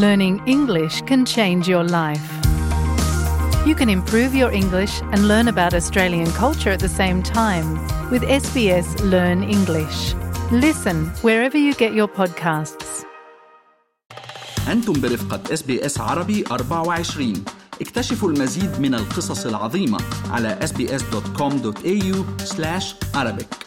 Learning English can change your life. You can improve your English and learn about Australian culture at the same time with SBS Learn English. Listen wherever you get your podcasts. أنتم برفقة اس بي اس عربي 24 اكتشفوا المزيد من القصص العظيمة على sbs.com.au arabic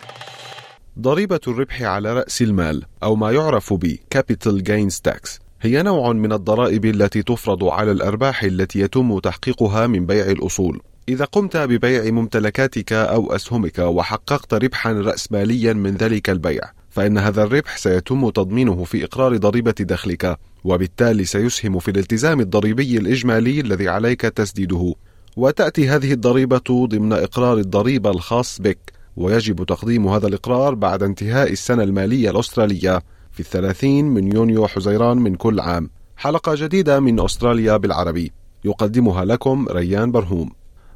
ضريبة الربح على رأس المال أو ما يعرف ب Capital Gains Tax هي نوع من الضرائب التي تفرض على الأرباح التي يتم تحقيقها من بيع الأصول. إذا قمت ببيع ممتلكاتك أو أسهمك وحققت ربحا رأسماليا من ذلك البيع، فإن هذا الربح سيتم تضمينه في إقرار ضريبة دخلك، وبالتالي سيسهم في الالتزام الضريبي الإجمالي الذي عليك تسديده. وتأتي هذه الضريبة ضمن إقرار الضريبة الخاص بك، ويجب تقديم هذا الإقرار بعد انتهاء السنة المالية الأسترالية في الثلاثين من يونيو حزيران من كل عام. حلقة جديدة من أستراليا بالعربي. يقدمها لكم ريان برهوم.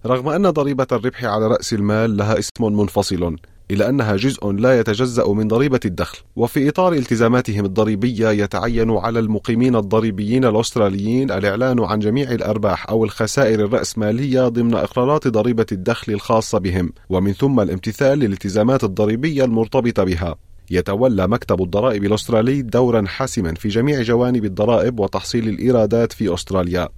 رغم أن ضريبة الربح على رأس المال لها اسم منفصل إلا أنها جزء لا يتجزأ من ضريبة الدخل. وفي إطار التزاماتهم الضريبية يتعين على المقيمين الضريبيين الأستراليين الإعلان عن جميع الأرباح أو الخسائر الرأسمالية ضمن إقرارات ضريبة الدخل الخاصة بهم. ومن ثم الامتثال للالتزامات الضريبية المرتبطة بها. يتولى مكتب الضرائب الأسترالي دورا حاسما في جميع جوانب الضرائب وتحصيل الإيرادات في أستراليا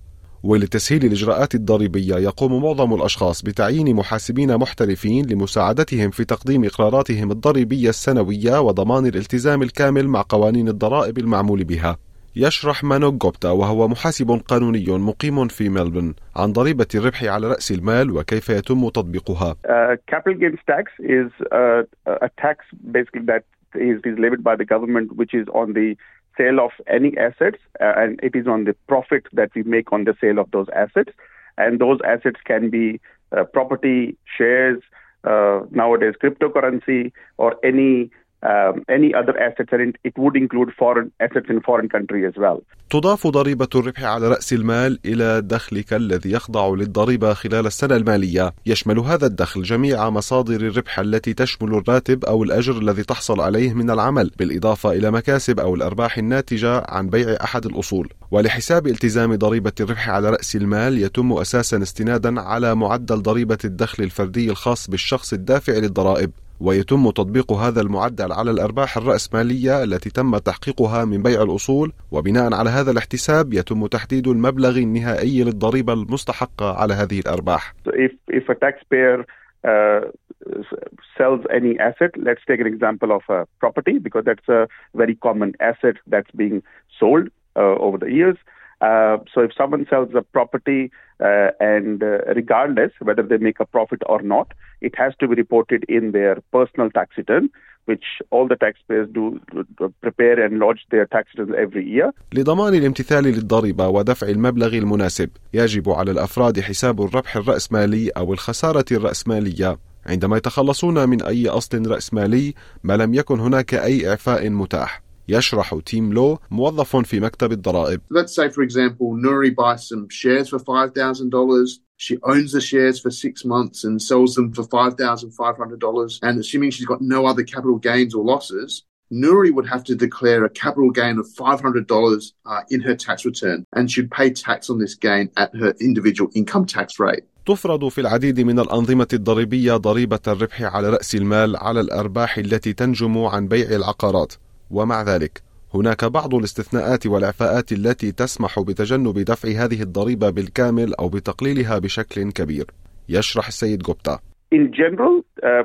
ولتسهيل الإجراءات الضريبية يقوم معظم الأشخاص بتعيين محاسبين محترفين لمساعدتهم في تقديم إقراراتهم الضريبية السنوية وضمان الالتزام الكامل مع قوانين الضرائب المعمول بها يشرح مانو جوبتا وهو محاسب قانوني مقيم في ملبون عن ضريبة الربح على رأس المال وكيف يتم تطبيقها. Uh, capital gains tax is a, a tax basically that is, is levied by the government, which is on the sale of any assets, uh, and it is on the profit that we make on the sale of those assets. And those assets can be uh, property, shares, uh, nowadays cryptocurrency, or any um, any other assets, and it would include foreign assets in foreign country as well. تضاف ضريبة الربح على رأس المال إلى دخلك الذي يخضع للضريبة خلال السنة المالية. يشمل هذا الدخل جميع مصادر الربح التي تشمل الراتب أو الأجر الذي تحصل عليه من العمل بالإضافة إلى مكاسب أو الأرباح الناتجة عن بيع أحد الأصول. ولحساب التزام ضريبة الربح على رأس المال يتم أساسا استنادا على معدل ضريبة الدخل الفردي الخاص بالشخص الدافع للضرائب. ويتم تطبيق هذا المعدل على الأرباح الرأسمالية التي تم تحقيقها من بيع الأصول وبناء على هذا الاحتساب يتم تحديد المبلغ النهائي للضريبة المستحقة على هذه الأرباح. If, if a taxpayer uh, sells any asset, let's take an example of a property because that's a very common asset that's being sold uh, over the years. Uh, so if someone sells a property uh, and uh, regardless whether they make a profit or not, it has to be reported in their personal tax return. which all the taxpayers do prepare and lodge their tax returns every year. لضمان الامتثال للضريبة ودفع المبلغ المناسب يجب على الأفراد حساب الربح الرأسمالي أو الخسارة الرأسمالية عندما يتخلصون من أي أصل رأسمالي ما لم يكن هناك أي إعفاء متاح يشرح تيم لو موظف في مكتب الضرائب. Let's say for example Nuri buys some shares for $5,000 she owns the shares for six months and sells them for $5,500. And assuming she's got no other capital gains or losses, Nuri would have to declare a capital gain of $500 uh, in her tax return and should pay tax on this gain at her individual income tax rate. تفرض في العديد من الأنظمة الضريبية ضريبة الربح على رأس المال على الأرباح التي تنجم عن بيع العقارات ومع ذلك هناك بعض الاستثناءات والإعفاءات التي تسمح بتجنب دفع هذه الضريبة بالكامل أو بتقليلها بشكل كبير يشرح السيد جوبتا In general, uh,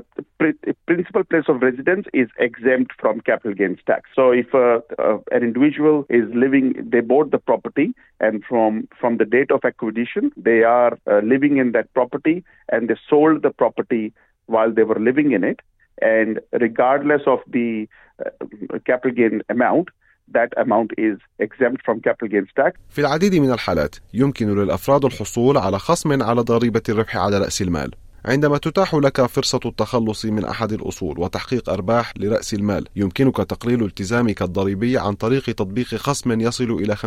principal place of residence is exempt from capital gains tax. So, if uh, uh, an individual is living, they bought the property, and from from the date of acquisition, they are uh, living in that property, and they sold the property while they were living in it, and regardless of the uh, capital gain amount, that amount is exempt from capital gains tax. في العديد من الحالات يمكن للأفراد الحصول على خصم على ضريبة الربح على رأس المال عندما تتاح لك فرصة التخلص من أحد الأصول وتحقيق أرباح لرأس المال يمكنك تقليل التزامك الضريبي عن طريق تطبيق خصم يصل إلى 50%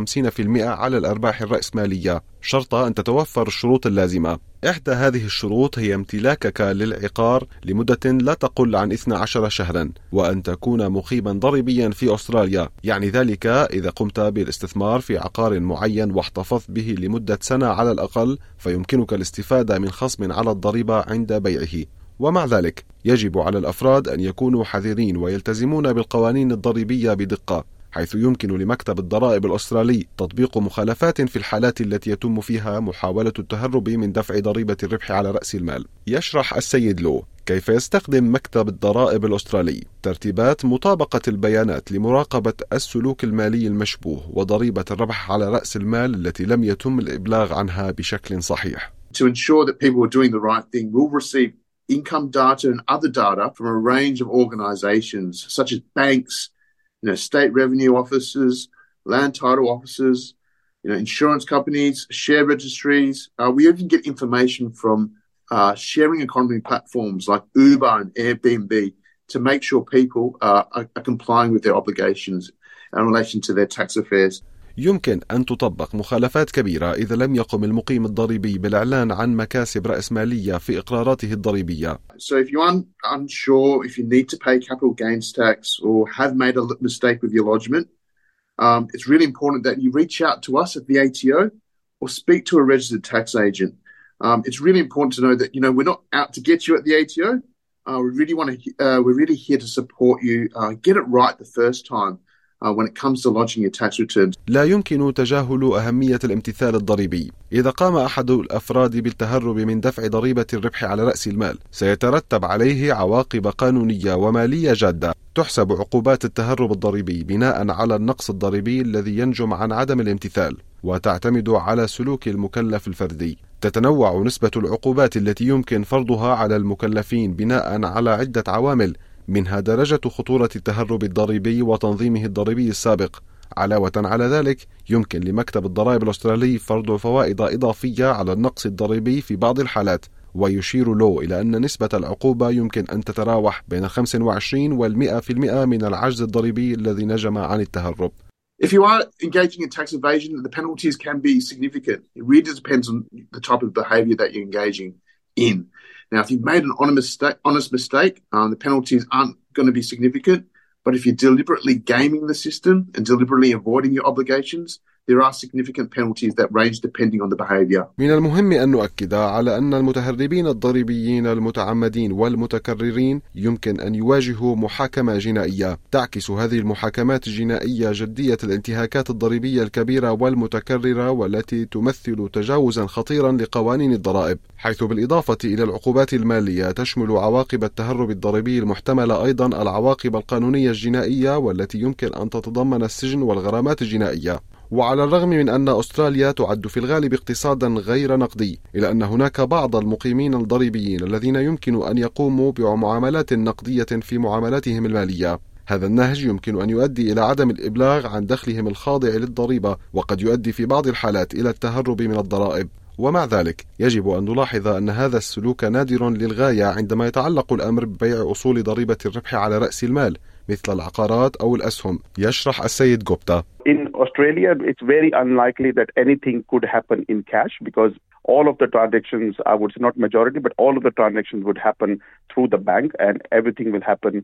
على الأرباح الرأسمالية شرط أن تتوفر الشروط اللازمة. إحدى هذه الشروط هي امتلاكك للعقار لمدة لا تقل عن 12 شهرا وأن تكون مقيما ضريبيا في أستراليا. يعني ذلك إذا قمت بالاستثمار في عقار معين واحتفظت به لمدة سنة على الأقل فيمكنك الاستفادة من خصم على الضريبة عند بيعه. ومع ذلك يجب على الأفراد أن يكونوا حذرين ويلتزمون بالقوانين الضريبية بدقة. حيث يمكن لمكتب الضرائب الأسترالي تطبيق مخالفات في الحالات التي يتم فيها محاولة التهرب من دفع ضريبة الربح على رأس المال. يشرح السيد لو كيف يستخدم مكتب الضرائب الأسترالي ترتيبات مطابقة البيانات لمراقبة السلوك المالي المشبوه وضريبة الربح على رأس المال التي لم يتم الإبلاغ عنها بشكل صحيح. To ensure that people are doing the right thing, we'll receive income data and other data from a range of organizations such as banks, you know, state revenue offices, land title offices, you know, insurance companies, share registries. Uh, we even get information from uh, sharing economy platforms like Uber and Airbnb to make sure people uh, are, are complying with their obligations in relation to their tax affairs. يمكن أن تطبق مخالفات كبيرة إذا لم يقم المقيم الضريبي بالإعلان عن مكاسب رأسمالية في إقراراته الضريبية. So if you're un unsure if you need to pay capital gains tax or have made a mistake with your lodgement, um, it's really important that you reach out to us at the ATO or speak to a registered tax agent. Um, it's really important to know that you know we're not out to get you at the ATO. Uh, we really want to. Uh, we're really here to support you. Uh, get it right the first time. Uh. لا يمكن تجاهل أهمية الامتثال الضريبي. إذا قام أحد الأفراد بالتهرب من دفع ضريبة الربح على رأس المال، سيترتب عليه عواقب قانونية ومالية جادة. تحسب عقوبات التهرب الضريبي بناء على النقص الضريبي الذي ينجم عن عدم الامتثال، وتعتمد على سلوك المكلف الفردي. تتنوع نسبة العقوبات التي يمكن فرضها على المكلفين بناء على عدة عوامل منها درجة خطورة التهرب الضريبي وتنظيمه الضريبي السابق علاوة على ذلك يمكن لمكتب الضرائب الأسترالي فرض فوائد إضافية على النقص الضريبي في بعض الحالات ويشير لو إلى أن نسبة العقوبة يمكن أن تتراوح بين 25 وال 100% من العجز الضريبي الذي نجم عن التهرب If you are engaging in tax evasion, the penalties can be significant. It really depends on the type of behavior that you're engaging in. Now, if you've made an honest mistake, um, the penalties aren't going to be significant. But if you're deliberately gaming the system and deliberately avoiding your obligations, there are significant penalties that range depending on the behavior. من المهم أن نؤكد على أن المتهربين الضريبيين المتعمدين والمتكررين يمكن أن يواجهوا محاكمة جنائية تعكس هذه المحاكمات الجنائية جدية الانتهاكات الضريبية الكبيرة والمتكررة والتي تمثل تجاوزا خطيرا لقوانين الضرائب حيث بالإضافة إلى العقوبات المالية تشمل عواقب التهرب الضريبي المحتملة أيضا العواقب القانونية الجنائية والتي يمكن أن تتضمن السجن والغرامات الجنائية وعلى الرغم من أن أستراليا تعد في الغالب اقتصادا غير نقدي إلا أن هناك بعض المقيمين الضريبيين الذين يمكن أن يقوموا بمعاملات نقدية في معاملاتهم المالية. هذا النهج يمكن أن يؤدي إلى عدم الإبلاغ عن دخلهم الخاضع للضريبة وقد يؤدي في بعض الحالات إلى التهرب من الضرائب. ومع ذلك يجب أن نلاحظ أن هذا السلوك نادر للغاية عندما يتعلق الأمر ببيع أصول ضريبة الربح على رأس المال. مثل العقارات أو الأسهم يشرح السيد جوبتا In Australia, it's very unlikely that anything could happen in cash because all of the transactions, I would say not majority, but all of the transactions would happen through the bank and everything will happen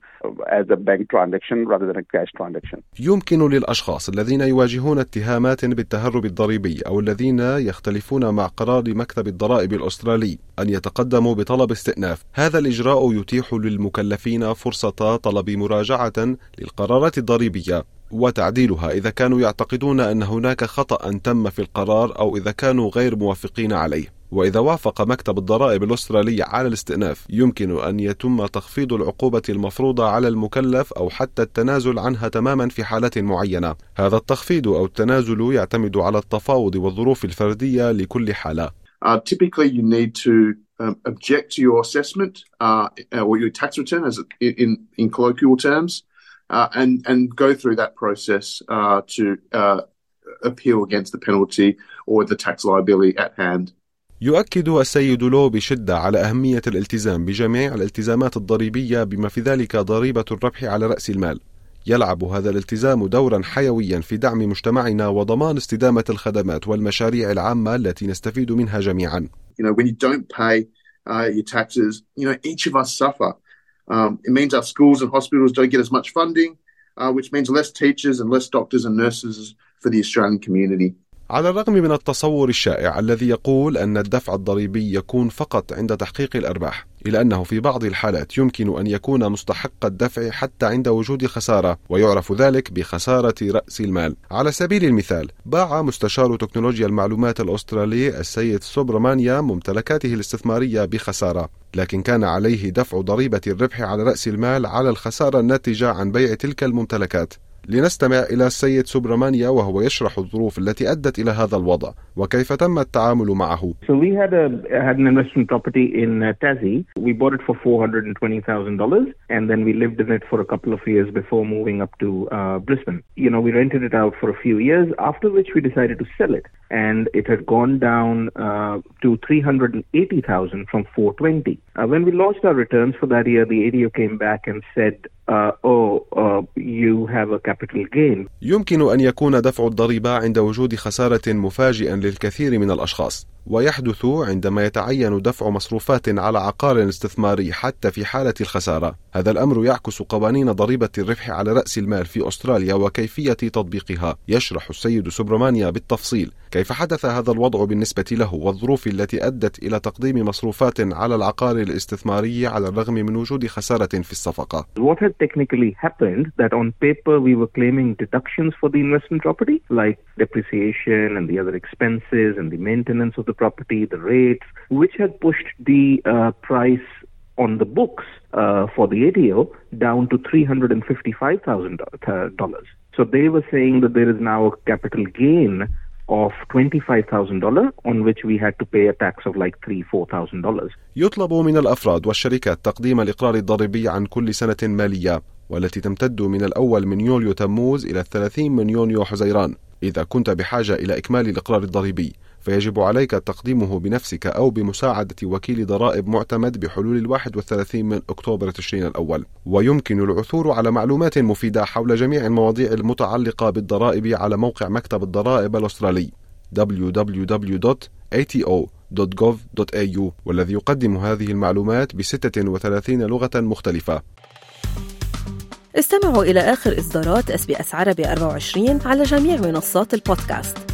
as a bank transaction rather than a cash transaction. يمكن للأشخاص الذين يواجهون اتهامات بالتهرب الضريبي أو الذين يختلفون مع قرار مكتب الضرائب الأسترالي أن يتقدموا بطلب استئناف هذا الإجراء يتيح للمكلفين فرصة طلب مراجعة للقرارات الضريبية وتعديلها إذا كانوا يعتقدون أن هناك خطأ تم في القرار أو إذا كانوا غير موافقين عليه. وإذا وافق مكتب الضرائب الأسترالي على الاستئناف يمكن أن يتم تخفيض العقوبة المفروضة على المكلف أو حتى التنازل عنها تماما في حالات معينة. هذا التخفيض أو التنازل يعتمد على التفاوض والظروف الفردية لكل حالة. Uh, typically, you need to um, object to your assessment uh, or your tax return, as in in colloquial terms, uh, and and go through that process uh, to uh, appeal against the penalty or the tax liability at hand. يؤكد السيد لو بشدة على أهمية الالتزام بجميع الالتزامات الضريبية بما في ذلك ضريبة الربح على رأس المال. يلعب هذا الالتزام دورا حيويا في دعم مجتمعنا وضمان استدامة الخدمات والمشاريع العامة التي نستفيد منها جميعا. You know, when you don't pay uh, your taxes, you know, each of us suffer. Um, it means our schools and hospitals don't get as much funding, uh, which means less teachers and less doctors and nurses for the Australian community. على الرغم من التصور الشائع الذي يقول أن الدفع الضريبي يكون فقط عند تحقيق الأرباح إلا أنه في بعض الحالات يمكن أن يكون مستحق الدفع حتى عند وجود خسارة ويعرف ذلك بخسارة رأس المال. على سبيل المثال باع مستشار تكنولوجيا المعلومات الأسترالي السيد سوبرمانيا ممتلكاته الاستثمارية بخسارة لكن كان عليه دفع ضريبة الربح على رأس المال على الخسارة الناتجة عن بيع تلك الممتلكات. لنستمع إلى السيد سوبرمانيا وهو يشرح الظروف التي أدت إلى هذا الوضع وكيف تم التعامل معه. So we had a had an investment property in uh, Tassie. We bought it for four hundred and then we lived in it for a couple of years before moving up to uh, Brisbane. You know, we rented it out for a few years. After which we decided to sell it, and it had gone down uh, to three hundred and eighty thousand from four twenty. Uh, when we launched our returns for that year, the ADO came back and said, uh, "Oh, uh, you have a capital gain." يمكن أن يكون دفع الضريبة عند وجود خسارة مفاجئا للكثير من الأشخاص ويحدث عندما يتعين دفع مصروفات على عقار استثماري حتى في حالة الخسارة. هذا الأمر يعكس قوانين ضريبة الربح على رأس المال في أستراليا وكيفية تطبيقها. يشرح السيد سوبرمانيا بالتفصيل كيف حدث هذا الوضع بالنسبة له والظروف التي أدت إلى تقديم مصروفات على العقار الاستثماري على الرغم من وجود خسارة في الصفقة. What had technically happened that on paper we were claiming deductions for the investment property, like depreciation and the other expenses and the maintenance of the property, the rates, which had pushed the uh, price on the books uh, for the ATO down to $355,000. So they were saying that there is now a capital gain of $25,000 on which we had to pay a tax of like $3,000, $4,000. يطلب من الأفراد والشركات تقديم الإقرار الضريبي عن كل سنة مالية والتي تمتد من الأول من يوليو تموز إلى الثلاثين من يونيو حزيران إذا كنت بحاجة إلى إكمال الإقرار الضريبي فيجب عليك تقديمه بنفسك أو بمساعدة وكيل ضرائب معتمد بحلول الواحد والثلاثين من أكتوبر تشرين الأول. ويمكن العثور على معلومات مفيدة حول جميع المواضيع المتعلقة بالضرائب على موقع مكتب الضرائب الأسترالي www.ato.gov.au والذي يقدم هذه المعلومات ب 36 لغة مختلفة. استمعوا إلى آخر إصدارات SBS عربي 24 على جميع منصات البودكاست.